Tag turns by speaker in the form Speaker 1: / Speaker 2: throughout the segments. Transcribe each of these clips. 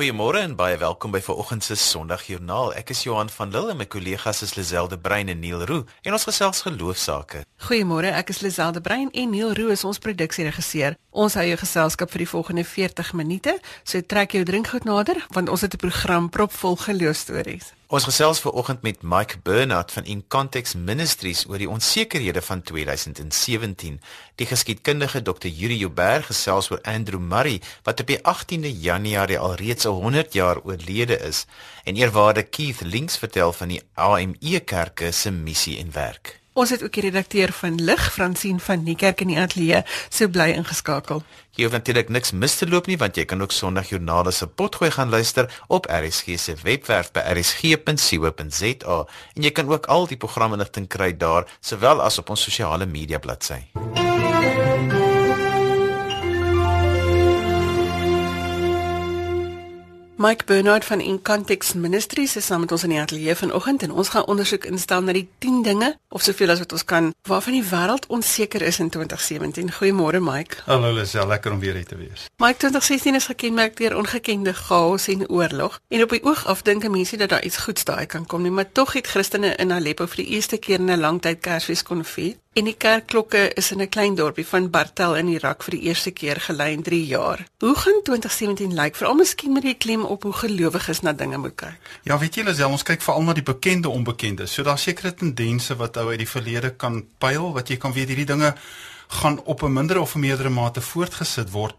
Speaker 1: Goeiemôre en baie welkom by vanoggend se Sondagjoernaal. Ek is Johan van Lille en my kollegas is Liselde Brein en Neil Roo en ons gesels geloofsaake.
Speaker 2: Goeiemôre, ek is Liselde Brein en Neil Roo is ons produksieregisseur. Ons hou jou geselskap vir die volgende 40 minute. So trek jou drinkgoed nader want ons het 'n program propvol geloofstories.
Speaker 1: Ons gesels vanoggend met Mike Bernard van In Context Ministries oor die onsekerhede van 2017. Die geskiedkundige Dr. Yuri Joubert gesels oor Andrew Murray wat op die 18de Januarie alreeds 100 jaar oorlede is en eerwaarde Keith Links vertel van die AME Kerke se missie en werk.
Speaker 2: Ons het ook die redakteur van Lig, Fransien van Niekerk in die ateljee, so bly ingeskakel.
Speaker 1: Jy hoef natuurlik niks mis te loop nie want jy kan ook Sondagjoernale se potgooi gaan luister op RSG se webwerf by rsg.co.za en jy kan ook al die programme inligting kry daar sowel as op ons sosiale media bladsy.
Speaker 2: Mike Bernard van In Context Ministries is saam met ons in die ateljee vanoggend en ons gaan ondersoek instel na die 10 dinge of soveel as wat ons kan waarvan die wêreld onseker is in 2017. Goeiemôre Mike.
Speaker 3: Hallo Lisel, lekker om weer hier te wees.
Speaker 2: Mike 2016 is gekenmerk deur ongekende chaos en oorlog en op die oog af dink mense dat daar iets goeds daai kan kom nie, maar tog het Christene in Aleppo vir die eerste keer in 'n lang tyd Kersfees kon vier. En die kerkklokke is in 'n klein dorpie van Bartel in Irak vir die eerste keer gelei in 3 jaar. Hoe gaan 2017 lyk? Veral miskien met die klem op hoe gelowiges na dinge moet kyk.
Speaker 3: Ja, weet julle, ons kyk veral na die bekende onbekendes. So daar's sekere tendense wat ou uit die verlede kan pyl wat jy kan weet hierdie dinge gaan op 'n minder of 'n meerdere mate voortgesit word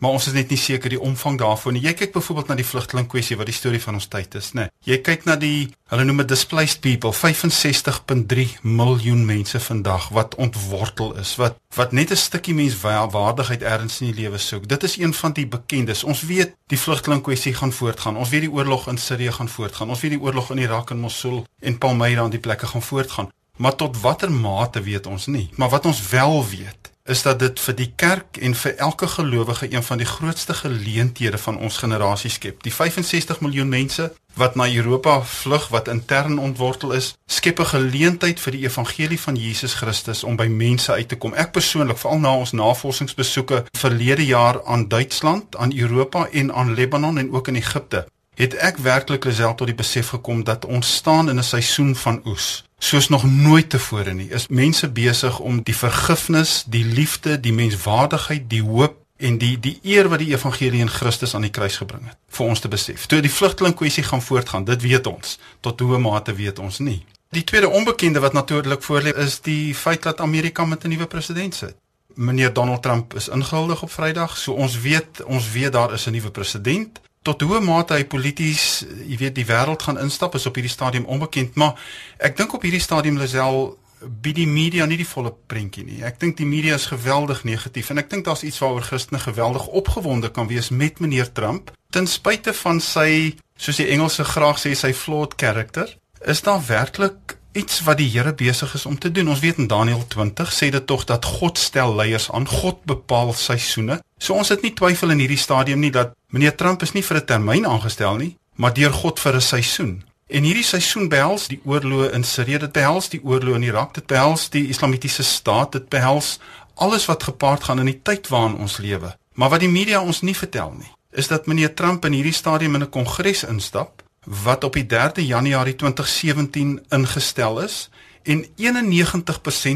Speaker 3: maar ons is net nie seker die omvang daarvan nie. Jy kyk byvoorbeeld na die vlugteling kwessie wat die storie van ons tyd is, né? Nee. Jy kyk na die hulle noem dit displaced people, 65.3 miljoen mense vandag wat ontwortel is, wat wat net 'n stukkie menswaardigheid ergens in die lewe soek. Dit is een van die bekendes. Ons weet die vlugteling kwessie gaan voortgaan. Ons weet die oorlog in Sirië gaan voortgaan. Ons weet die oorlog in Irak en Mosul en Palmyra en die plekke gaan voortgaan. Maar tot watter mate weet ons nie. Maar wat ons wel weet is dat dit vir die kerk en vir elke gelowige een van die grootste geleenthede van ons generasie skep. Die 65 miljoen mense wat na Europa vlug wat intern ontwortel is, skep 'n geleentheid vir die evangelie van Jesus Christus om by mense uit te kom. Ek persoonlik, veral na ons navorsingsbesoeke verlede jaar aan Duitsland, aan Europa en aan Libanon en ook in Egipte, het ek werklik self tot die besef gekom dat ons staan in 'n seisoen van oes soos nog nooit tevore nie. Is mense besig om die vergifnis, die liefde, die menswaardigheid, die hoop en die die eer wat die evangelie in Christus aan die kruis gebring het vir ons te besef. Toe die vlugteling kwessie gaan voortgaan, dit weet ons. Tot hoe mate weet ons nie. Die tweede onbekende wat natuurlik voorlê is die feit dat Amerika met 'n nuwe president sit. Meneer Donald Trump is ingehuldig op Vrydag, so ons weet ons weet daar is 'n nuwe president tot hoe mate hy polities, jy weet, die wêreld gaan instap is op hierdie stadium onbekend, maar ek dink op hierdie stadium Lisel bied die media nie die volle prentjie nie. Ek dink die media is geweldig negatief en ek dink daar's iets waaroor Christene geweldig opgewonde kan wees met meneer Trump. Ten spyte van sy, soos die Engelse graag sê, sy flawed character, is daar werklik iets wat die Here besig is om te doen. Ons weet in Daniël 20 sê dit tog dat God stel leiers aan, God bepaal seisoene. So ons het nie twyfel in hierdie stadium nie dat meneer Trump is nie vir 'n termyn aangestel nie, maar deur God vir 'n seisoen. En hierdie seisoen behels die oorloë in Sirië, dit behels die oorloë in Irak, dit behels die Islamitiese staat, dit behels alles wat gepaard gaan in die tyd waarin ons lewe. Maar wat die media ons nie vertel nie, is dat meneer Trump in hierdie stadium in 'n kongres instap wat op die 3de Januarie 2017 ingestel is en 91%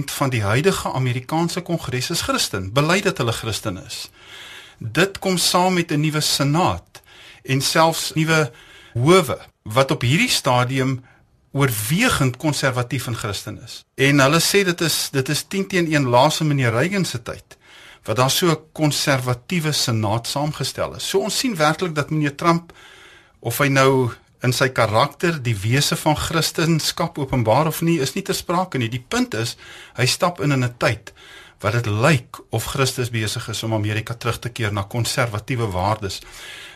Speaker 3: van die huidige Amerikaanse Kongres is Christen, bely dat hulle Christen is. Dit kom saam met 'n nuwe senaat en selfs nuwe howe wat op hierdie stadium oorwegend konservatief en Christen is. En hulle sê dit is dit is 10 teen 1 laaste meneer Reagan se tyd wat daar so 'n konservatiewe senaat saamgestel is. So ons sien werklik dat meneer Trump of hy nou in sy karakter die wese van Christendom openbaar of nie is nie ter sprake nie. Die punt is hy stap in in 'n tyd wat dit lyk of Christus besig is om Amerika terug te keer na konservatiewe waardes.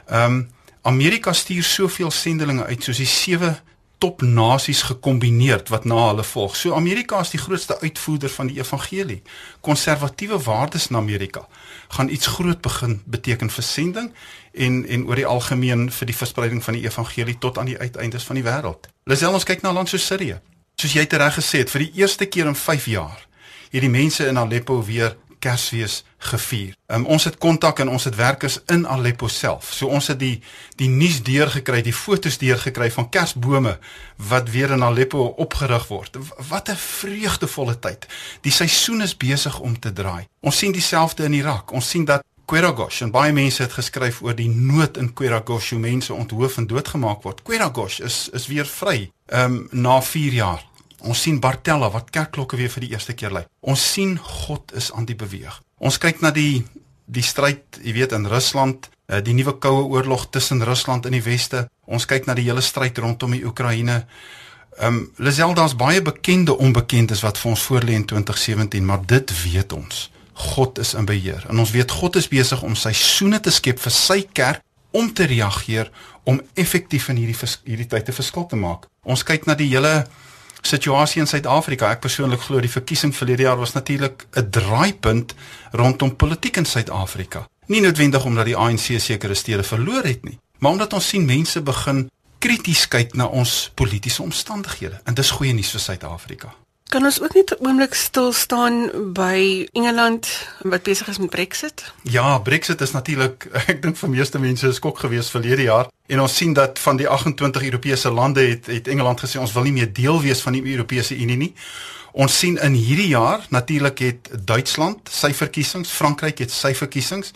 Speaker 3: Ehm um, Amerika stuur soveel sendelinge uit soos die sewe topnasies gekombineerd wat na hulle volg. So Amerika is die grootste uitvoerder van die evangelie. Konservatiewe waardes in Amerika gaan iets groot begin beteken vir sending en en oor die algemeen vir die verspreiding van die evangelie tot aan die uiteindes van die wêreld. Lisel ons kyk na land so Sirië. Soos jy tereg gesê het, vir die eerste keer in 5 jaar het die mense in Aleppo weer Kersfees gevier. Um, ons het kontak en ons het werkers in Aleppo self. So ons het die die nuus deurgekry, die fotos deurgekry van Kersbome wat weer in Aleppo opgerig word. Wat 'n vreugdevolle tyd. Die seisoen is besig om te draai. Ons sien dieselfde in Irak. Ons sien dat Queragosh en baie mense het geskryf oor die nood in Queragosh hoe mense onthoof en doodgemaak word. Queragosh is is weer vry. Ehm um, na 4 jaar. Ons sien Bartella wat kerkklokke weer vir die eerste keer lui. Ons sien God is aan die beweeg. Ons kyk na die die stryd, jy weet in Rusland, eh, die nuwe koue oorlog tussen Rusland en die weste. Ons kyk na die hele stryd rondom die Oekraïne. Ehm um, Lisel daar's baie bekende onbekendes wat vir ons voorlê in 2017, maar dit weet ons. God is in beheer. En ons weet God is besig om seisoene te skep vir sy kerk om te reageer om effektief in hierdie hierdie tyd te verskil te maak. Ons kyk na die hele situasie in Suid-Afrika. Ek persoonlik glo die verkiesing verlede jaar was natuurlik 'n draaipunt rondom politiek in Suid-Afrika. Nie noodwendig omdat die ANC sekere stede verloor het nie, maar omdat ons sien mense begin krities kyk na ons politieke omstandighede en dis goeie nuus vir Suid-Afrika.
Speaker 2: Kan ons ook net 'n oomblik stil staan by Engeland wat besig is met Brexit?
Speaker 3: Ja, Brexit is natuurlik ek dink vir meeste mense 'n skok geweest verlede jaar en ons sien dat van die 28 Europese lande het het Engeland gesê ons wil nie meer deel wees van die Europese Unie nie. Ons sien in hierdie jaar natuurlik het Duitsland sy verkiesings, Frankryk het sy verkiesings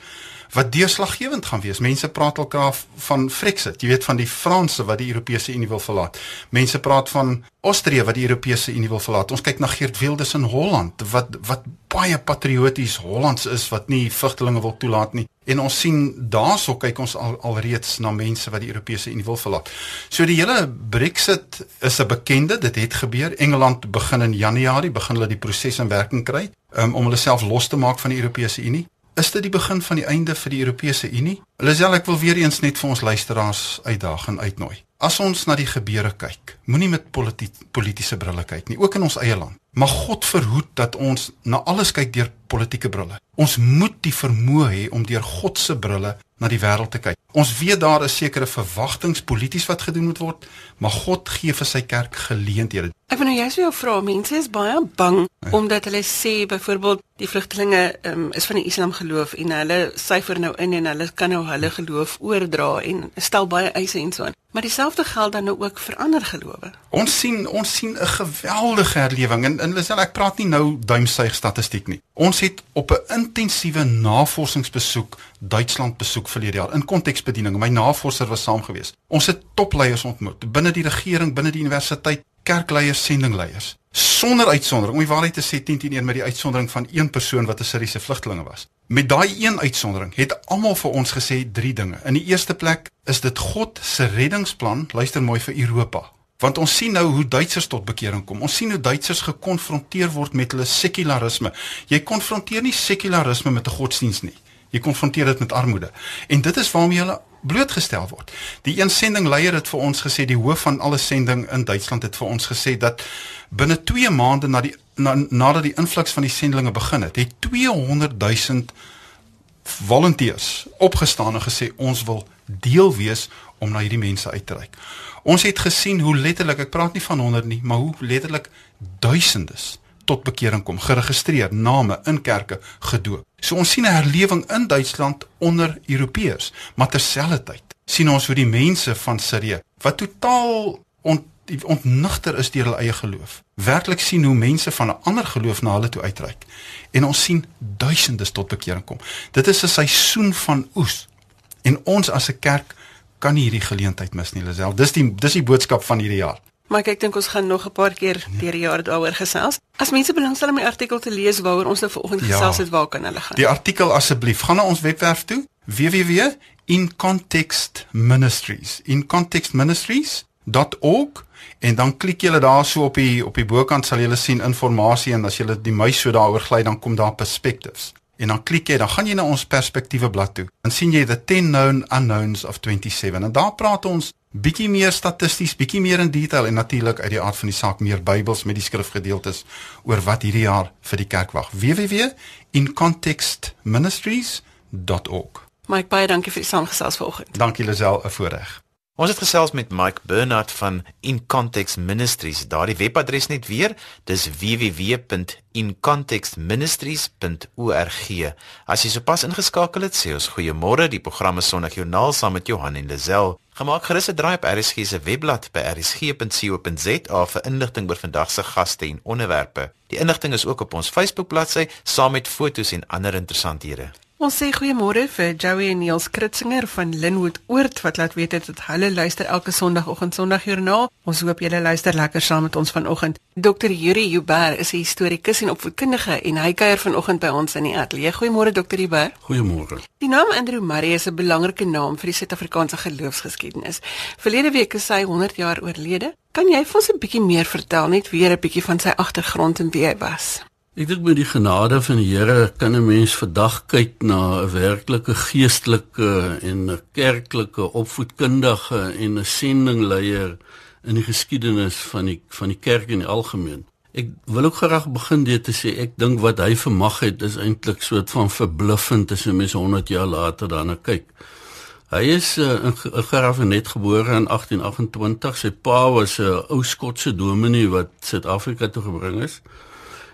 Speaker 3: wat deurslaggewend gaan wees. Mense praat alkaar van Brexit, jy weet van die Franse wat die Europese Unie wil verlaat. Mense praat van Austrië wat die Europese Unie wil verlaat. Ons kyk na Geert Wilders in Holland wat wat baie patrioties Hollands is wat nie vlugtelinge wil toelaat nie. En ons sien daarso kyk ons al alreeds na mense wat die Europese Unie wil verlaat. So die hele Brexit is 'n bekende, dit het gebeur. Engeland begin in Januarie begin hulle die proses in werking kry um, om hulle self los te maak van die Europese Unie. Is dit die begin van die einde vir die Europese Unie? Lisel, ek wil weer eens net vir ons luisteraars uitdaag en uitnooi. As ons na die gebeure kyk, moenie met politieke brille kyk nie, ook in ons eie land. Maar God verhoed dat ons na alles kyk deur politieke brille. Ons moet die vermoë hê om deur God se brille na die wêreld te kyk. Ons weet daar is sekere verwagtinge polities wat gedoen moet word, maar God gee vir sy kerk geleenthede.
Speaker 2: Ek wil nou juist vir jou vra, mense is baie bang ja. omdat hulle sê byvoorbeeld die vlugtelinge um, is van die Islam geloof en hulle syfer nou in en hulle kan nou hulle geloof oordra en stel baie eise en so aan. Maar dieselfde geld dan nou ook vir ander gelowe.
Speaker 3: Ons sien ons sien 'n geweldige herlewing en en Lisel ek praat nie nou duimsuig statistiek nie. Ons het op 'n intensiewe navorsingsbesoek Duitsland besoek verlede jaar in konteksbediening. My navorser was saam gewees. Ons het topleiers ontmoet binne die regering, binne die universiteit, kerkleiers, sendingleiers. Sonder uitsondering, om die waarheid te sê 10 teen 1 met die uitsondering van een persoon wat 'n Syriese vlugtelinge was. Met daai een uitsondering het almal vir ons gesê drie dinge. In die eerste plek is dit God se reddingsplan, luister mooi vir Europa. Want ons sien nou hoe Duitsers tot bekering kom. Ons sien hoe Duitsers gekonfronteer word met hulle sekularisme. Jy konfronteer nie sekularisme met 'n godsdiens nie. Jy konfronteer dit met armoede. En dit is waarmee hulle blootgestel word. Die een sendingleier het vir ons gesê die hoof van alle sending in Duitsland het vir ons gesê dat binne 2 maande na die na, nadat die invloeks van die sendinge begin het, het 200 000 volonteërs opgestaan en gesê ons wil deel wees om na hierdie mense uit te reik. Ons het gesien hoe letterlik, ek praat nie van honderde nie, maar hoe letterlik duisendes tot bekering kom, geregistreer, name in kerke gedoop. So ons sien 'n herlewing in Duitsland onder Europeërs, maar terselfdertyd sien ons hoe die mense van Sirië wat totaal ont, ontnigter is deur hulle eie geloof, werklik sien hoe mense van 'n ander geloof na hulle toe uitreik. En ons sien duisendes tot bekering kom. Dit is 'n seisoen van oes. En ons as 'n kerk kan nie hierdie geleentheid mis nie, Lisel. Dis die dis die boodskap van hierdie jaar.
Speaker 2: Maar ek dink ons gaan nog 'n paar keer deur die jaar daaroor gesels. As mense belangstel om die artikel te lees waaroor ons nou vanoggend ja, gesels het, waar kan hulle gaan?
Speaker 3: Die artikel asseblief, gaan na ons webwerf toe www.incontextministries. incontextministries.org en dan klik jy daar so op die op die bokant sal jy sien inligting en as jy die muis so daaroor gly dan kom daar perspectives. En dan klik jy, dan gaan jy na ons perspektiewe blad toe. Dan sien jy the 10 known unknowns of 27 en daar praat ons bietjie meer statisties, bietjie meer in detail en natuurlik uit die aard van die saak meer Bybels met die skrifgedeeltes oor wat hierdie jaar vir die kerk wag. www.incontextministries.org.
Speaker 2: Mike baie dankie vir die saamgesels vanoggend.
Speaker 3: Dankie Lisel, 'n voorreg.
Speaker 1: Ons het gesels met Mike Bernard van In Context Ministries. Daardie webadres net weer, dis www.incontextministries.org. As jy sopas ingeskakel het, sê ons goeiemôre. Die programme Sondagjoernaal saam met Johan en Lazel. Gemaak gerus 'n draai op RSG se webblad by rsg.co.za vir inligting oor vandag se gaste en onderwerpe. Die inligting is ook op ons Facebook bladsy saam met fotos en ander interessanthede.
Speaker 2: Ons sê goeiemôre vir Joey en Niels Kritzinger van Linwood Oort wat laat weet het dat hulle luister elke Sondagoggend Sondagjoernaal. Ons hoop julle luister lekker saam met ons vanoggend. Dr. Yuri Huber is 'n historikus en opvoedkundige en hy kuier vanoggend by ons in die ateljee. Goeiemôre Dr. Huber.
Speaker 4: Goeiemôre.
Speaker 2: Die naam Andrew Murray is 'n belangrike naam vir die Suid-Afrikaanse geloofsgeskiedenis. Verlede week is hy 100 jaar oorlede. Kan jy vir ons 'n bietjie meer vertel, net weer 'n bietjie van sy agtergrond en wie hy was?
Speaker 4: Ek dink met die genade van die Here kan 'n mens vandag kyk na 'n werklike geestelike en 'n kerklike opvoedkundige en 'n sendingleier in die geskiedenis van die van die kerk in die algemeen. Ek wil ook graag begin deur te sê ek dink wat hy vermag het is eintlik soort van verbluffend as jy mens 100 jaar later daarna kyk. Hy is uh, in Graafrenet gebore in 1828. Sy pa was 'n ou Skotse dominee wat Suid-Afrika toe gebring is.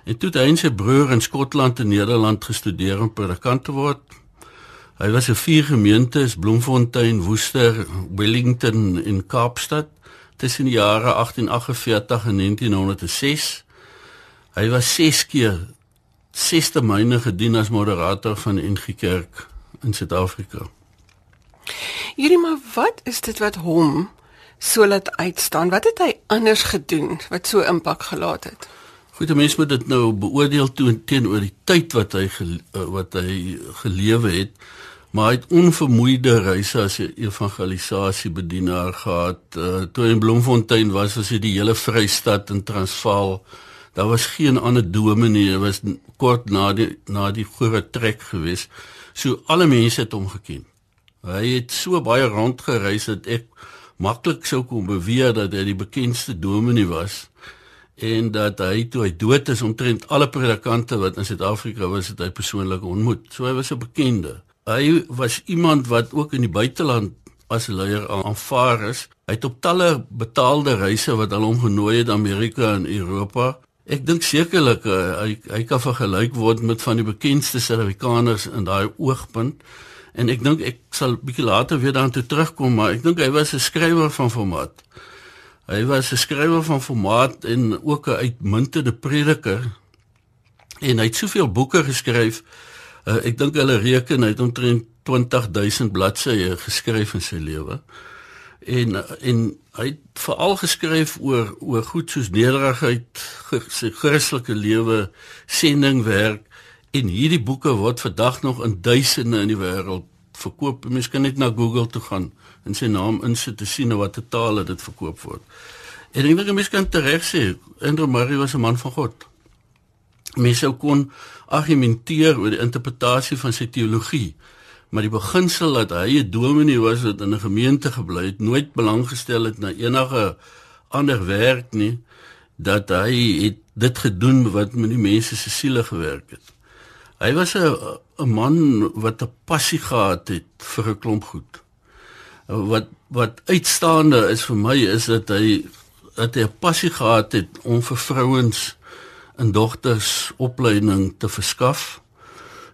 Speaker 4: En toe hy en sy broer in Skotland en Nederland gestudeer om predikant te word. Hy was in vier gemeentes: Bloemfontein, Woester, Wellington en Kaapstad tussen die jare 1848 en 1906. Hy was 6 keer 6ste myne gedien as moderator van die NG Kerk in Suid-Afrika.
Speaker 2: Hierdie maar wat is dit wat hom so laat uitstaan? Wat het hy anders gedoen wat so impak gelaat het?
Speaker 4: Goed, mense moet dit nou beoordeel teenoor die tyd wat hy gel, eh, wat hy gelewe het. Maar hy het onvermoeide reise as 'n evangelisasie bedienaar gehad. Uh, toe in Bloemfontein was, was hy die hele Vrystaat in Transvaal. Daar was geen ander dominee, hy was kort na die na die groot trek gewees. So alle mense het hom geken. Hy het so baie rondgereis dat ek maklik sou kon beweer dat hy die bekendste dominee was en dat hy toe hy dood is omtrent alle predikante wat in Suid-Afrika was het hy persoonlik ontmoet. So hy was 'n bekende. Hy was iemand wat ook in die buiteland as leier aanvaar is. Hy het op talle betaalde reise wat al hom genooi het Amerika en Europa. Ek dink sekerlik uh, hy hy kan vergelyk word met van die bekendste Suid-Afrikaners in daai oogpunt. En ek dink ek sal bietjie later weer daartoe terugkom, maar ek dink hy was 'n skrywer van formaat. Hy was 'n skrywer van formaat en ook 'n uitmuntende prediker. En hy het soveel boeke geskryf. Uh, ek dink hulle reken hy het omtrent 20000 bladsye geskryf in sy lewe. En en hy het veral geskryf oor oor goed soos nederigheid, sy Christelike lewe, sendingwerk en hierdie boeke word vandag nog in duisende in die wêreld verkoop. Mens kan net na Google toe gaan en sy naam insit te sien wat te tale dit verkoop word. En ek dink mense kan tereg sê Andrew Murray was 'n man van God. Mense kon argumenteer oor die interpretasie van sy teologie, maar die beginsel dat hy 'n dominee was wat in 'n gemeente gebly het, nooit belang gestel het na enige ander werk nie, dat hy het dit gedoen wat met die mense se siele gewerk het. Hy was 'n 'n man wat 'n passie gehad het vir 'n klomp goed wat wat uitstaande is vir my is dat hy dat hy 'n passie gehad het om vir vrouens en dogters opleiding te verskaf.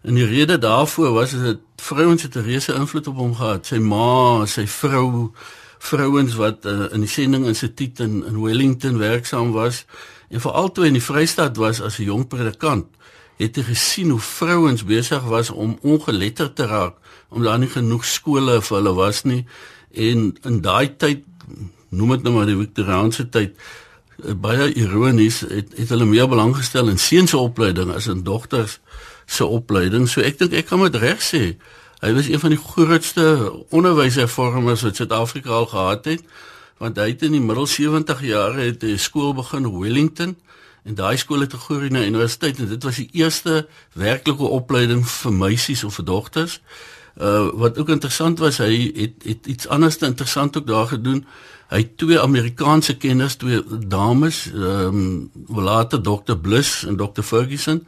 Speaker 4: En die rede daarvoor was dat vrouens het 'n reuse invloed op hom gehad. Sy ma, sy vrou, vrouens wat uh, in die sending instituut in, in Wellington werksaam was en veral toe in die Vrystaat was as 'n jong predikant, het hy gesien hoe vrouens besig was om ongeletterd te raak omdat daar nie genoeg skole vir hulle was nie. En in daai tyd noem dit nou maar die Victoriaanse tyd eh, baie ironies het, het hulle meer belang gestel in seuns se opleiding as in dogters se opleiding. So ek dink ek kan dit reg sê. Hy was een van die grootste onderwyshervormers wat Suid-Afrika al gehad het want hy het in die middel 70 jare het 'n skool begin Wellington en daai skool het gegroei na universiteit en dit was die eerste werklike opleiding vir meisies of vir dogters Uh wat ook interessant was, hy het het iets anders te interessant ook daar gedoen. Hy het twee Amerikaanse kenners, twee dames, ehm um, later Dr. Bliss en Dr. Ferguson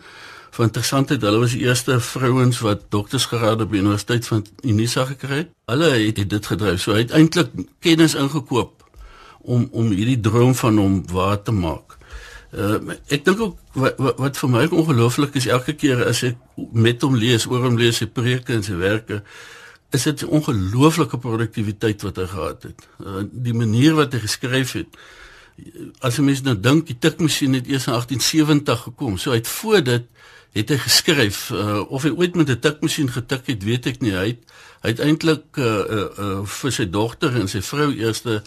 Speaker 4: van interessantheid, hulle was die eerste vrouens wat doktorsgraad op die Universiteit van Unisa gekry het. Hulle het, het dit gedryf. So hy het eintlik kennis ingekoop om om hierdie droom van hom waar te maak. Uh, ek dink ook wat, wat, wat vir my ongelooflik is elke keer as ek met hom lees, oor hom lees sy preke en sy werke, is dit ongelooflike produktiwiteit wat hy gehad het. Uh, die manier wat hy geskryf het. As jy mens nou dink die tikmasjien het eers in 1870 gekom. So uit voor dit het hy geskryf uh, of hy ooit met 'n tikmasjien getik het, weet ek nie. Hy het hy het eintlik uh, uh, uh, vir sy dogter en sy vrou eerste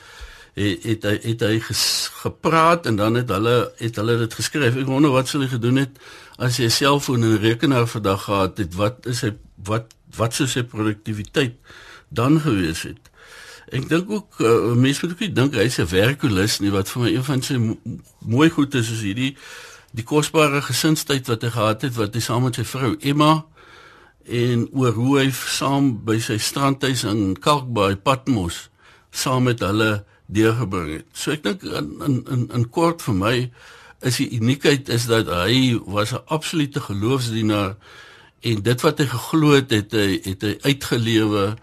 Speaker 4: het het hy het hy ges, gepraat en dan het hulle het hulle dit geskryf. Ek wonder wat sou hy gedoen het as hy 'n selfoon en 'n rekenaar vandag gehad het. Wat is hy wat wat sou sy produktiwiteit dan gewees het? Ek dink ook uh, mense moet ook dink hy's 'n werkulis nie wat vir my een van sy mo mooi goed is is hierdie die kosbare gesinstyd wat hy gehad het wat hy saam met sy vrou Emma en oor hoe hy saam by sy strandhuis in Kalkbaai Patmos saam met hulle deurgebring het. So ek dink in in in, in kort vir my is die uniekheid is dat hy was 'n absolute geloofsdienaar en dit wat hy geglo het het hy het hy uitgelewe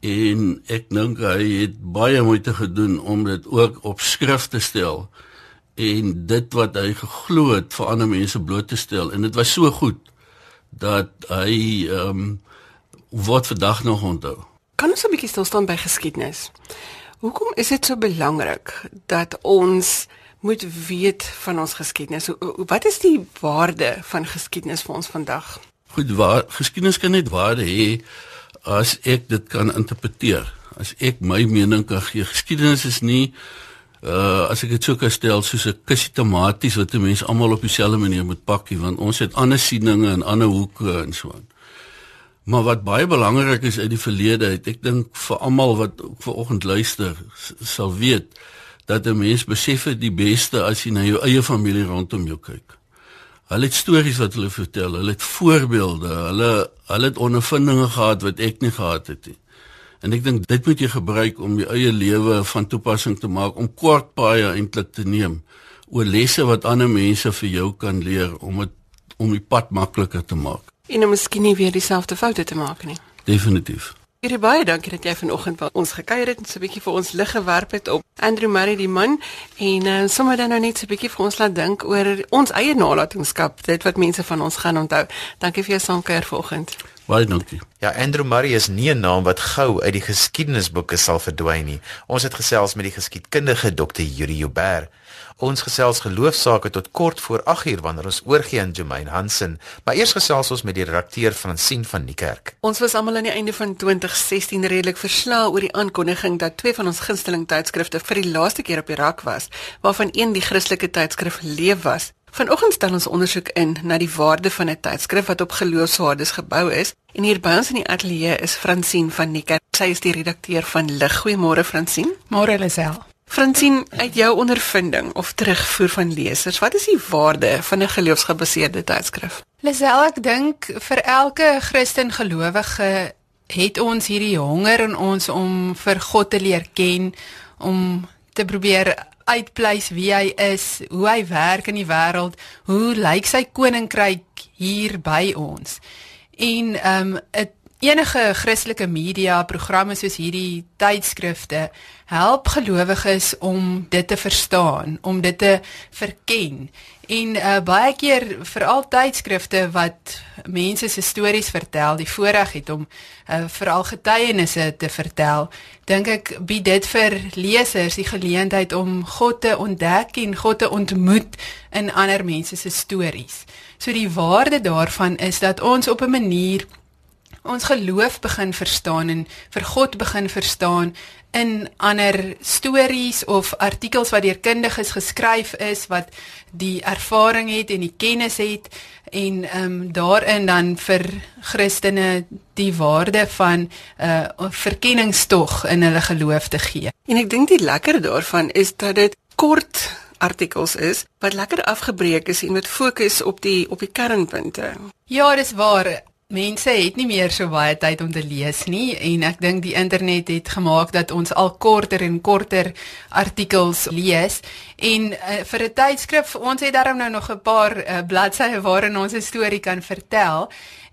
Speaker 4: en ek dink hy het baie moeite gedoen om dit ook op skrif te stel en dit wat hy geglo het vir ander mense bloot te stel en dit was so goed dat hy ehm um, word vandag nog onthou.
Speaker 2: Kan ons 'n bietjie stil staan by geskiedenis? Hoekom is dit so belangrik dat ons moet weet van ons geskiedenis? Wat is die waarde van geskiedenis vir ons vandag?
Speaker 4: Goed, waar geskiedenis kan net waarde hê as ek dit kan interpreteer. As ek my mening kan gee, geskiedenis is nie uh as ek dit sou kan stel soos 'n kussie tomaties wat mense almal op dieselfde manier moet pakkie want ons het ander sieninge en ander hoeke en so aan. Maar wat baie belangrik is uit die verlede, het, ek dink vir almal wat ver oggend luister, sal weet dat 'n mens besef het die beste as jy na jou eie familie rondom jou kyk. Hulle het stories wat hulle vertel, hulle het voorbeelde, hulle hulle het ondervindinge gehad wat ek nie gehad het nie. En ek dink dit moet jy gebruik om jou eie lewe van toepassing te maak om kort paaie eintlik te neem oor lesse wat ander mense vir jou kan leer om dit om die pad makliker te maak
Speaker 2: en om miskien nie weer dieselfde foute te maak nie.
Speaker 4: Definitief.
Speaker 2: Hier baie dankie dat jy vanoggend by ons gekuier het en so 'n bietjie vir ons lig gewerp het op Andrew Murray die man en uh, sommer dan nou net so 'n bietjie vir ons laat dink oor ons eie nalatenskap, dit wat mense van ons gaan onthou. Dankie vir jou saamkuier vanoggend.
Speaker 4: Baie dankie.
Speaker 1: Ja, Andrew Murray is nie 'n naam wat gou uit die geskiedenisboeke sal verdwyn nie. Ons het gesels met die geskiedkundige Dr. Yuri Joubert. Ons gesels geloofsaake tot kort voor 8uur wanneer ons oorgie aan Jermaine Hansen, maar eers gesels ons met die redakteur Fransien van Niekerk.
Speaker 2: Ons was almal aan die einde van 2016 redelik verslae oor die aankondiging dat twee van ons gunsteling tydskrifte vir die laaste keer op die rak was, waarvan een die Christelike tydskrif Leef was. Vanoggend stel ons ondersoek in na die waarde van 'n tydskrif wat op geloofswaardes gebou is. En hier by ons in die ateljee is Fransien van Niekerk. Sy is die redakteur van Lig. Goeiemôre Fransien.
Speaker 5: Môre Lisel.
Speaker 2: Fransien, uit jou ondervinding of terugvoer van lesers, wat is die waarde van 'n geloofsgebaseerde tydskrif?
Speaker 5: Lisel, ek dink vir elke Christen gelowige het ons hierdie honger in ons om vir God te leer ken, om te probeer uitpleis wie hy is, hoe hy werk in die wêreld, hoe lyk sy koninkryk hier by ons. En ehm um, 'n enige Christelike media programme soos hierdie tydskrifte help gelowiges om dit te verstaan, om dit te verken. En uh, baie keer veral tydskrifte wat mense se stories vertel, die voorreg het om uh, veral getuienisse te vertel, dink ek bied dit vir lesers die geleentheid om God te ontdek en God te ontmoet in ander mense se stories. So die waarde daarvan is dat ons op 'n manier ons geloof begin verstaan en vir God begin verstaan in ander stories of artikels wat deur kundiges geskryf is wat die ervaring het en die kennis het en ehm um, daarin dan vir Christene die waarde van 'n uh, verkenningstog in hulle geloof te gee.
Speaker 2: En ek dink die lekker daarvan is dat dit kort artikels is wat lekker afgebreek is en met fokus op die op die kernpunte.
Speaker 5: Ja, dis waar mense het nie meer so baie tyd om te lees nie en ek dink die internet het gemaak dat ons al korter en korter artikels lees en uh, vir 'n tydskrif ons het daarom nou nog 'n paar uh, bladsye waarin ons 'n storie kan vertel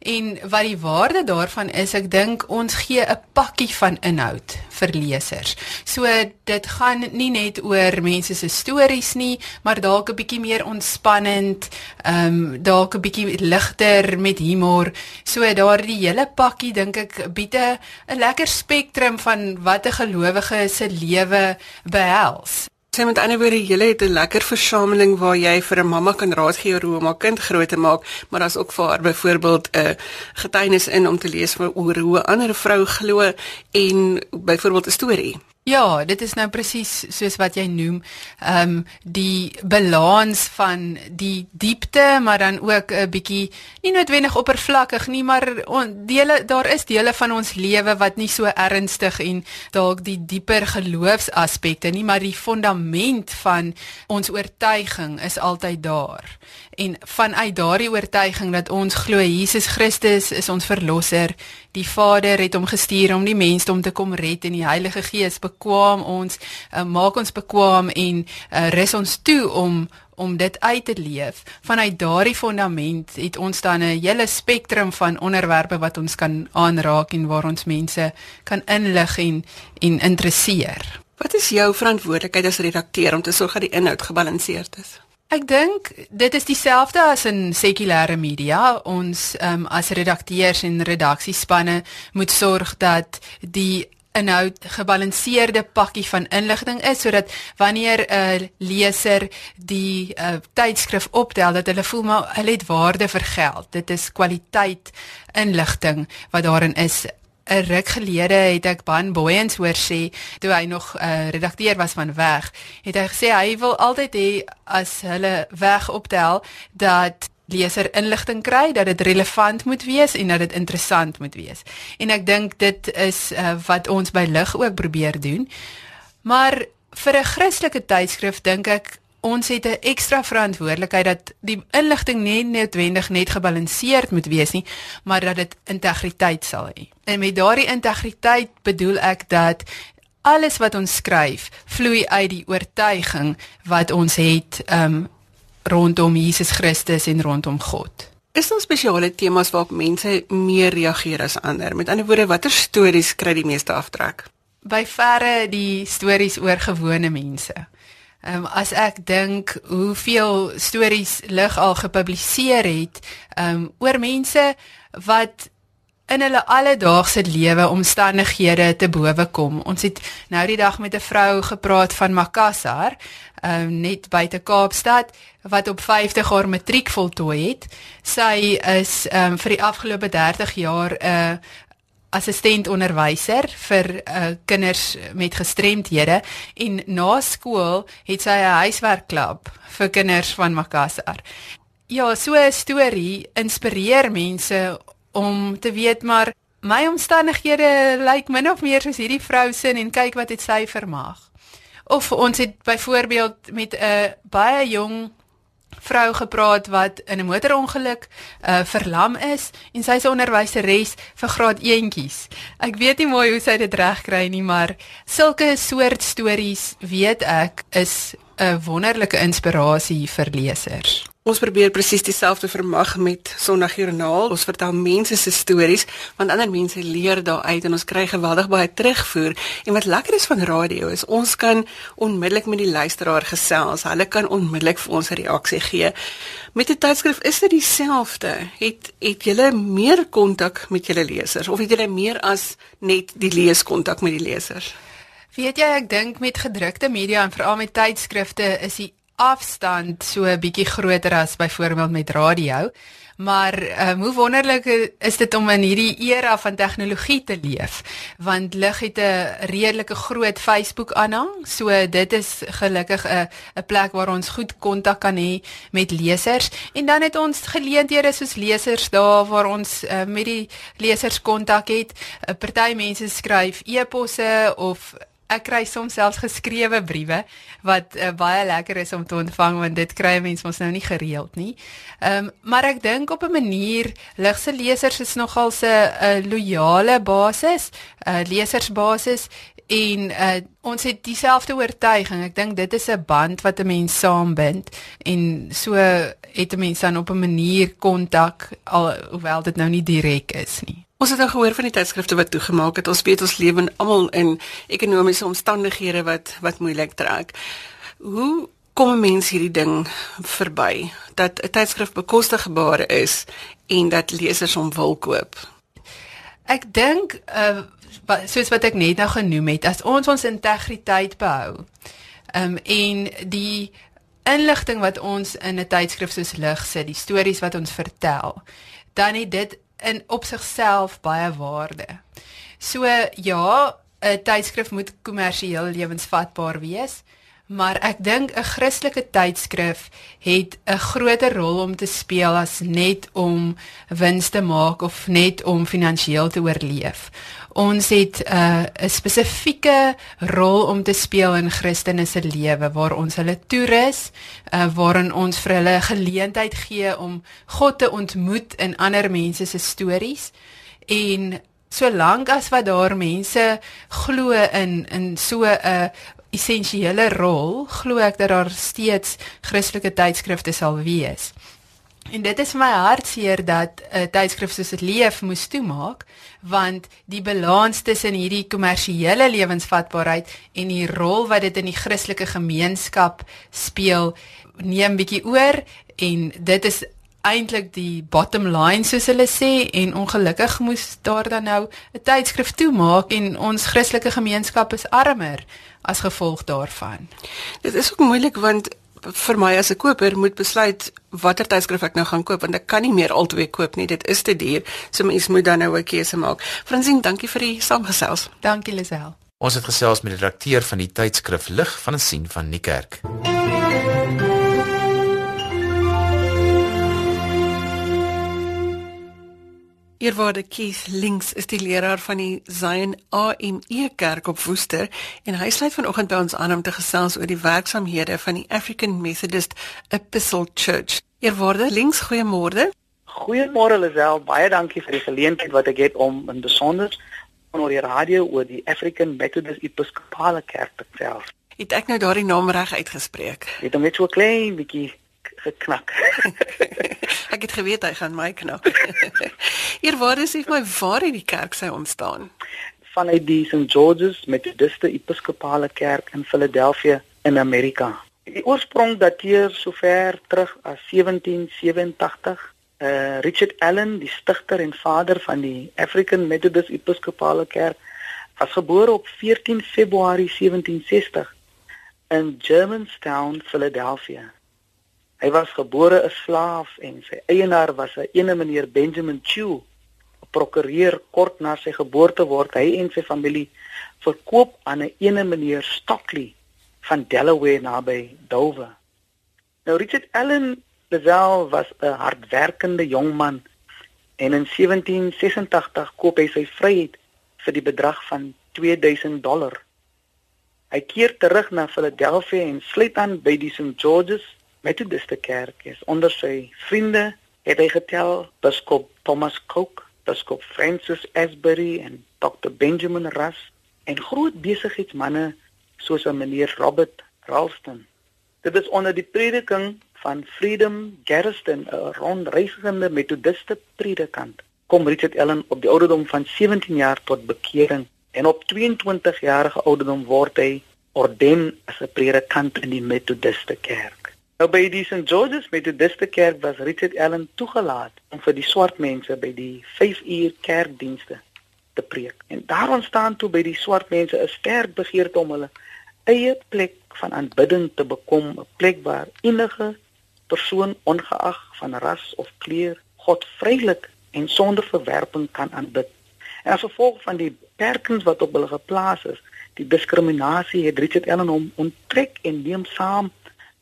Speaker 5: En wat die waarde daarvan is, ek dink ons gee 'n pakkie van inhoud vir lesers. So dit gaan nie net oor mense se stories nie, maar dalk 'n bietjie meer ontspannend, ehm um, dalk 'n bietjie ligter met humor. So daardie hele pakkie dink ek bied 'n lekker spektrum van wat 'n gelowige se lewe behels.
Speaker 2: Sy met ander woorde, jy het 'n lekker versameling waar jy vir 'n mamma kan raad gee hoe om haar kind groot te maak, maar daar's ook vir haar byvoorbeeld 'n getuienis in om te lees oor hoe 'n ander vrou glo en byvoorbeeld 'n storie.
Speaker 5: Ja, dit is nou presies soos wat jy noem, ehm um, die balans van die diepte, maar dan ook 'n bietjie nie noodwendig oppervlakkig nie, maar on, dele daar is dele van ons lewe wat nie so ernstig en dalk die dieper geloofsaspekte nie, maar die fondament van ons oortuiging is altyd daar en vanuit daardie oortuiging dat ons glo Jesus Christus is ons verlosser, die Vader het hom gestuur om die mens om te kom red en die Heilige Gees bekwam ons, uh, maak ons bekwam en uh, rus ons toe om om dit uit te leef. Vanuit daardie fondament het ons dan 'n hele spektrum van onderwerpe wat ons kan aanraak en waar ons mense kan inlig en en interesseer.
Speaker 2: Wat is jou verantwoordelikheid as redakteur om te sorg dat die inhoud gebalanseerd is?
Speaker 5: Ek dink dit is dieselfde as in sekulêre media. Ons um, as redakteurs en redaksiespanne moet sorg dat die inhoud gebalanseerde pakkie van inligting is sodat wanneer 'n leser die uh, tydskrif optel dat hulle voel maar hulle het waarde vir geld. Dit is kwaliteit inligting wat daarin is 'n ruk gelede het ek Ban Boyens hoor sê toe hy nog 'n uh, redakteur was van Weg, het hy gesê hy wil altyd hê as hulle Weg optel dat leser inligting kry dat dit relevant moet wees en dat dit interessant moet wees. En ek dink dit is uh, wat ons by lig ook probeer doen. Maar vir 'n Christelike tydskrif dink ek ons het 'n ekstra verantwoordelikheid dat die inligting nie noodwendig net gebalanseerd moet wees nie, maar dat dit integriteit sal hê. En met daardie integriteit bedoel ek dat alles wat ons skryf vloei uit die oortuiging wat ons het um rondom Jesus Christus en rondom God.
Speaker 2: Is daar spesiale temas waarop mense meer reageer as ander? Met ander woorde, watter stories kry die meeste aftrek?
Speaker 5: By verre die stories oor gewone mense. Ehm um, as ek dink hoeveel stories lig al gepubliseer het ehm um, oor mense wat in hulle alledaagse lewe omstandighede te bowe kom. Ons het nou die dag met 'n vrou gepraat van Makassar, ehm um, net buite Kaapstad wat op 50 haar matriek voltooi het. Sy is ehm um, vir die afgelope 30 jaar 'n uh, assistent onderwyser vir uh, kinders met gestremthede en na skool het sy 'n huiswerkklub vir kinders van Makassar. Ja, so 'n storie inspireer mense om te weet maar my omstandighede lyk min of meer soos hierdie vrou se en kyk wat het sy vermag. Of ons het byvoorbeeld met 'n baie jong vrou gepraat wat in 'n motorongeluk uh verlam is en sy 'n onderwyseres vir graad 1tjies. Ek weet nie mooi hoe sy dit regkry nie, maar sulke soort stories weet ek is 'n wonderlike inspirasie vir lesers.
Speaker 2: Ons probeer presies dieselfde vermag met Sondagjoernaal. Ons vertel mense se stories want ander mense leer daaruit en ons kry geweldig baie terugvoer. En wat lekker is van radio is ons kan onmiddellik met die luisteraar gesels. Hulle kan onmiddellik vir ons 'n reaksie gee. Met 'n tydskrif is dit dieselfde. Het het julle meer kontak met julle lesers of het julle meer as net die leeskontak met die lesers?
Speaker 5: Weet jy, ek dink met gedrukte media en veral met tydskrifte is die afstand so 'n bietjie groter as byvoorbeeld met radio. Maar um, hoe wonderlik is dit om in hierdie era van tegnologie te leef want lig het 'n redelike groot Facebook aanhang. So dit is gelukkig 'n 'n plek waar ons goed kontak kan hê met lesers en dan het ons geleenthede soos lesers daar waar ons uh, met die lesers kontak het. 'n uh, Party mense skryf e-posse of ek kry soms selfs geskrewe briewe wat uh, baie lekker is om te ontvang want dit kry mense mos nou nie gereeld nie. Ehm um, maar ek dink op 'n manier lig se lesers is nogal 'n loyale basis, 'n uh, lesersbasis en uh, ons het dieselfde oortuiging. Ek dink dit is 'n band wat 'n mens saambind en so het 'n mens dan op 'n manier kontak alhoewel dit nou nie direk is nie.
Speaker 2: Ons het nou gehoor van die tydskrifte wat toegemaak het. Ons weet ons lewe in almal in ekonomiese omstandighede wat wat moeilik trek. Hoe kom 'n mens hierdie ding verby dat 'n tydskrif bekostigbaar is en dat lesers hom wil koop?
Speaker 5: Ek dink uh soos wat ek net nou genoem het, as ons ons integriteit behou. Um en die inligting wat ons in 'n tydskrif soos lig sit, die stories wat ons vertel, dan het dit in op sigself baie waarde. So ja, 'n tydskrif moet kommersieel lewensvatbaar wees, maar ek dink 'n Christelike tydskrif het 'n groter rol om te speel as net om wins te maak of net om finansiëel te oorleef ons het 'n uh, spesifieke rol om te speel in Christene se lewe waar ons hulle toerus, uh, waarin ons vir hulle geleentheid gee om God te ontmoet in ander mense se stories en solank as wat daar mense glo in in so 'n essensiële rol, glo ek dat daar steeds Christelike tydskrifte sal wees. En dit is my hartseer dat 'n uh, tydskrif soos dit leef moes toemaak want die balans tussen hierdie kommersiële lewensvatbaarheid en die rol wat dit in die Christelike gemeenskap speel neem bietjie oor en dit is eintlik die bottom line soos hulle sê en ongelukkig moes daar dan nou 'n tydskrif toemaak en ons Christelike gemeenskap is armer as gevolg daarvan.
Speaker 2: Dit is ook moeilik want vir my as 'n koper moet besluit watter tydskrif ek nou gaan koop want ek kan nie meer albei koop nie. Dit is te duur. So mens moet dan nou 'n keuse maak. Fransien, dankie vir die saamgesels.
Speaker 5: Dankie Lisel.
Speaker 1: Ons het gesels met die redakteur van die tydskrif Lig van 'n sien van Niekerk.
Speaker 2: Eerwaarde Keith Links is die leraar van die Zion AME Kerk op Woester en hy sluit vanoggend by ons aan om te gesels oor die werksamehede van die African Methodist Episcopal Church. Eerwaarde Links, goeiemôre.
Speaker 6: Goeiemôre Lisel, baie dankie vir die geleentheid wat ek het om in besonder oor die radio oor die African Methodist Episcopal Kerk te gesels.
Speaker 2: Het ek nou daardie naam reg uitgespreek?
Speaker 6: Het hom net so klein bietjie geknak.
Speaker 2: ek het geweet hy gaan my knak. Hier waar is ek my waar het die kerk sy ontstaan?
Speaker 6: Vanuit die St George's Methodist Episcopale Kerk in Philadelphia in Amerika. Die oorsprong dateer sover terug as 1787. Uh eh, Richard Allen, die stigter en vader van die African Methodist Episcopale Kerk, was gebore op 14 Februarie 1760 in Germantown, Philadelphia. Hy was gebore 'n slaaf en sy eienaar was 'n ene meneer Benjamin Chew, 'n prokureur kort na sy geboorte word hy en sy familie verkoop aan 'n ene meneer Stockley van Delaware naby Dover. Nou Richard Allen Lazelle was 'n hardwerkende jong man en in 1786 koop hy sy vryheid vir die bedrag van 2000 dollar. Hy keer terug na Philadelphia en sluit aan by die St George's Methodiste Kerk is onder sy vriende het hy getel biskop Thomas Cook, biskop Francis Asbury en Dr Benjamin Russ en groot besigheidsmense soos 'n meneer Robert Ralston. Dit is onder die prediking van Freedom Garrison, 'n rondreisende Methodiste predikant. Kom Richard Ellen op die ouderdom van 17 jaar tot bekering en op 22 jarige ouderdom word hy orden as 'n predikant in die Methodiste Kerk. Nou by die St George's Methodiste Kerk was Richard Allen toegelaat om vir die swart mense by die 5 uur kerkdienste te preek. En daar ontstaan toe by die swart mense 'n sterk begeerte om hulle eie plek van aanbidding te bekom, 'n plek waar enige persoon ongeag van ras of kleur God vrylik en sonder verwerping kan aanbid. En as gevolg van die beperkings wat op hulle geplaas is, die diskriminasie het Richard Allen hom onttrek en neem saam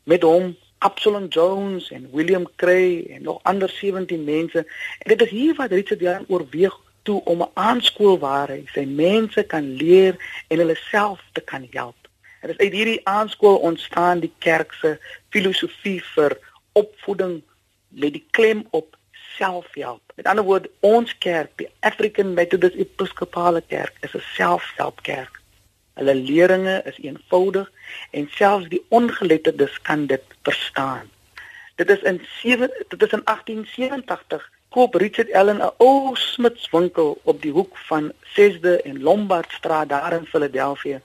Speaker 6: met hom Absalom Jones en William Cray en nog ander 17 mense. En dit is hier wat Richard Jan oorweeg toe om 'n aanskool waar hy sy mense kan leer en hulle self te kan help. En dis uit hierdie aanskool ontstaan die kerk se filosofie vir opvoeding met die klem op selfhelp. Met ander woorde, ons kerk, die African Methodist Episcopale Kerk, is 'n selfhelpkerk. Hulle leringe is eenvoudig en selfs die ongeletterdes kan dit verstaan. Dit is in 7 dit is in 1887 koop Richard Allen 'n ou smidswinkel op die hoek van 6de en Lombard Straat daar in Philadelphia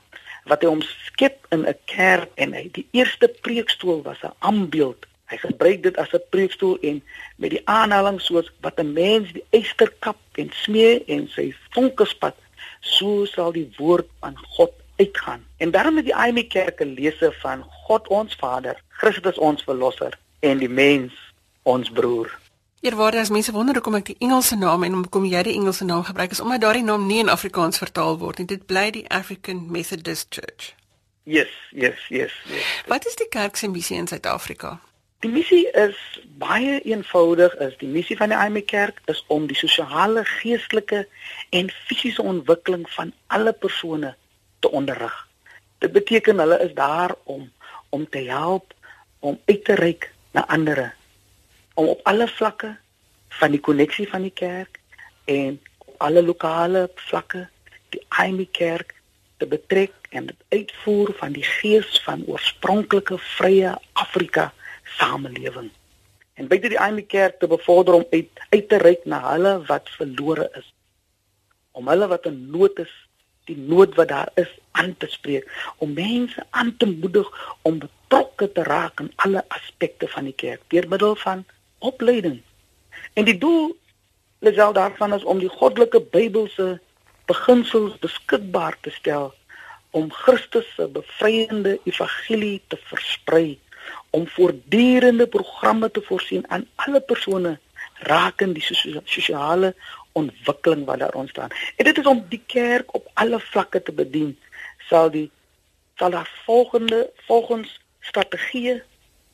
Speaker 6: wat hy omskep in 'n kerk en hy die eerste preekstoel was 'n ambeeld. Hy gebruik dit as 'n preekstoel en met die aanhaling soos wat 'n mens die eysterkap en smee en sy vonkespat so sal die woord van God uitgaan. En daarom het die IME Kerk 'n lese van God ons Vader, Christus ons verlosser en die mens ons broer.
Speaker 2: Eerwaarde as mense wonder hoekom ek die Engelse naam en hoekom jy die Engelse naam gebruik is omdat daardie naam nie in Afrikaans vertaal word nie. Dit bly die African Methodist Church.
Speaker 6: Yes, yes, yes, yes.
Speaker 2: Wat is die kerk se missie in Suid-Afrika?
Speaker 6: Die missie is baie eenvoudig. Is die missie van die IME Kerk is om die sosiale, geestelike en fisiese ontwikkeling van alle persone te onderrig. Dit beteken hulle is daar om om te help om uit te reik na ander om op alle vlakke van die koneksie van die kerk en op alle lokale vlakke die IME kerk te betrek en dit uitvoer van die gees van oorspronklike vrye Afrika samelewing. En buite die IME kerk te bevorder om uit, uit te reik na hulle wat verlore is. Om hulle wat in nood is die nood wat daar is aan te spreek om mense aan te moedig om betrokke te raak in alle aspekte van die kerk deur middel van opleiding. En die doel lesel daarvan is om die goddelike Bybelse beginsels beskikbaar te stel om Christus se bevryende evangelie te versprei om voortdurende programme te voorsien aan alle persone rakende die sosiale ontwikkeling wat daar ontstaan. En dit is om die kerk op alle vlakke te bedien. Sal die sal daar volgende volgens strategieë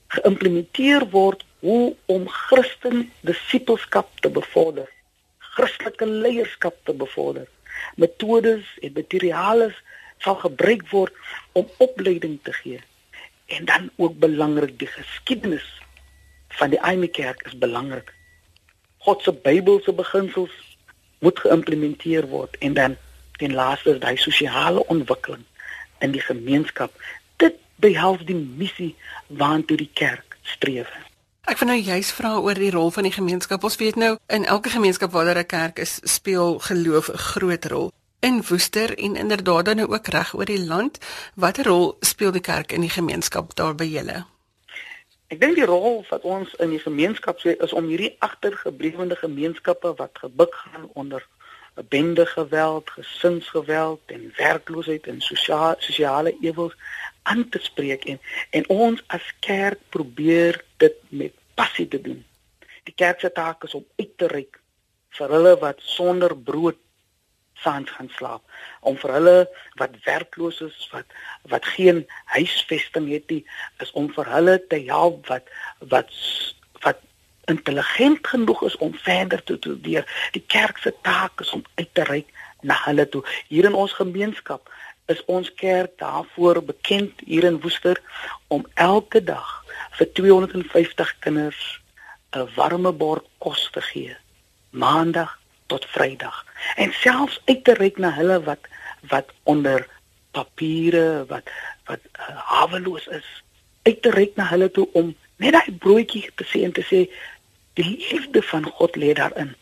Speaker 6: geïmplementeer word hoe om Christen disippelskap te bevorder, Christelike leierskap te bevorder. Metodes en materiale sal gebruik word om opleiding te gee. En dan ook belangrik die geskiedenis van die Aime Kerk is belangrik. God se Bybelse beginsels moet geïmplementeer word en dan ten laaste is daai sosiale ontwikkeling in die gemeenskap. Dit behels die missie waartoe die kerk streef.
Speaker 2: Ek wil nou juist vra oor die rol van die gemeenskap. Ons weet nou in elke gemeenskap waar daar 'n kerk is, speel geloof 'n groot rol. In Woester en inderdaad dan ook reg oor die land, watter rol speel die kerk in die gemeenskap daar by julle?
Speaker 6: Ek dink die rol wat ons in die gemeenskap sê is om hierdie agtergeblewe gemeenskappe wat gebuk gaan onder bende geweld, gesinsgeweld en werkloosheid en sosiale sosiale ewels aan te spreek en en ons as kerk probeer dit met passie te doen. Die kerk se taak is om uit te reik vir hulle wat sonder brood saans gaan slaap om vir hulle wat werkloos is wat wat geen huisvesting het nie is om vir hulle te help wat wat wat intelligent genoeg is om verder te studeer. Die kerk se taak is om uit te reik na hulle toe. Hier in ons gemeenskap is ons kerk daarvoor bekend hier in Woester om elke dag vir 250 kinders 'n warme bord kos te gee. Maandag tot Vrydag en selfs uit te reik na hulle wat wat onder papiere wat wat uh, haweloos is uit te reik na hulle toe om net daai broodjie te sê en te sê die liefde van God lê daarin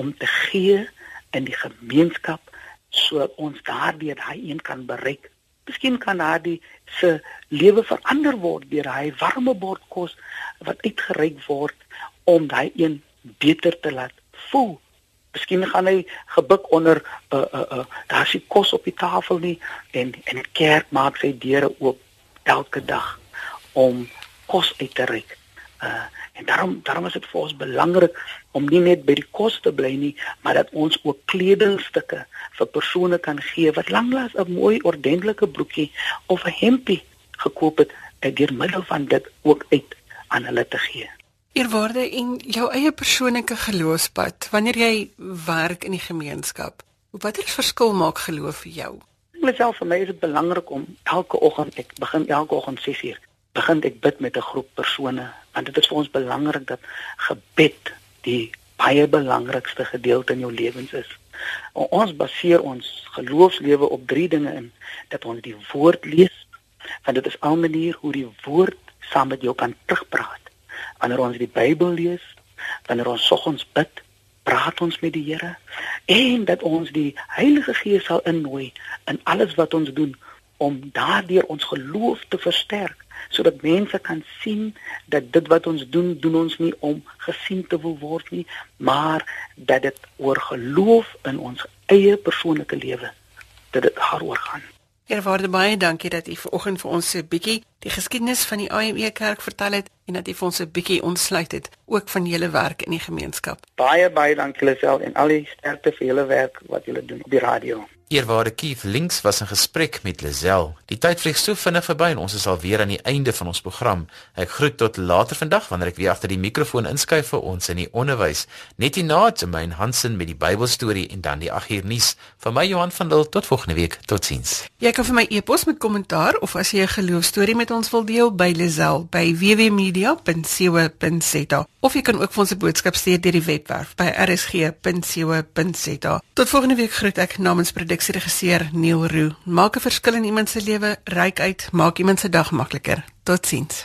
Speaker 6: om te gee in die gemeenskap sodat ons daardeur daai een kan bereik. Miskien kan daardie se lewe verander word deur hy warme bord kos wat uitgereik word om daai een beter te laat voel Miskien gaan hy gebuk onder 'n uh, 'n uh, uh, daar's nie kos op die tafel nie en en die kerk maak sy deure oop elke dag om kos uit te reik. Uh en daarom daarom is dit vir ons belangrik om nie net by die kos te bly nie, maar dat ons ook kledingstukke vir persone kan gee wat lanklaas 'n mooi ordentlike broekie of 'n hempie gekoop het en deur middel van dit ook uit aan hulle te gee.
Speaker 2: Eerwaarde en jou eie persoonlike geloofspad wanneer jy werk in die gemeenskap. Watter verskil maak geloof vir jou?
Speaker 6: Myself vir my is dit belangrik om elke oggend ek begin elke oggend 6uur begin ek bid met 'n groep persone want dit is vir ons belangrik dat gebed die baie belangrikste gedeelte in jou lewens is. Ons baseer ons geloofslewe op drie dinge in dat ons die woord lees want dit is al manier hoe die woord saam met jou kan terugpraat. Wanneer ons die Bybel lees, wanneer ons soggens bid, praat ons met die Here en dat ons die Heilige Gees sal innooi in alles wat ons doen om daardeur ons geloof te versterk sodat mense kan sien dat dit wat ons doen doen ons nie om gesien te wil word nie maar dat dit oor geloof in ons eie persoonlike lewe dat dit daaroor gaan
Speaker 2: Eerwaarde baie dankie dat u vanoggend vir ons 'n bietjie die geskiedenis van die AME Kerk vertel het en dat u vir ons 'n bietjie ontsluit het ook van julle werk in die gemeenskap.
Speaker 6: Baie baie dankie self en al die sterkte vir julle werk wat julle doen op die radio.
Speaker 1: Eerwaarde Keith links was 'n gesprek met Lazel. Die tyd vlieg so vinnig verby en ons is al weer aan die einde van ons program. Ek groet tot later vandag wanneer ek weer agter die mikrofoon inskuif vir ons in die onderwys. Net hierna Jermaine Hansen met die Bybelstorie en dan die 8uur nuus. Vir my Johan van Lille tot volgende week. Totsiens.
Speaker 2: Jy kan vir my e-pos met kommentaar of as jy 'n geloofstorie met ons wil deel by Lazel by www.media.co.za of jy kan ook vir ons 'n boodskap stuur deur die webwerf by rsg.co.za. Tot volgende week groet ek namens produksieregisseur Neil Roo. Maak 'n verskil in iemand se lewe, reik uit, maak iemand se dag makliker. Totsiens.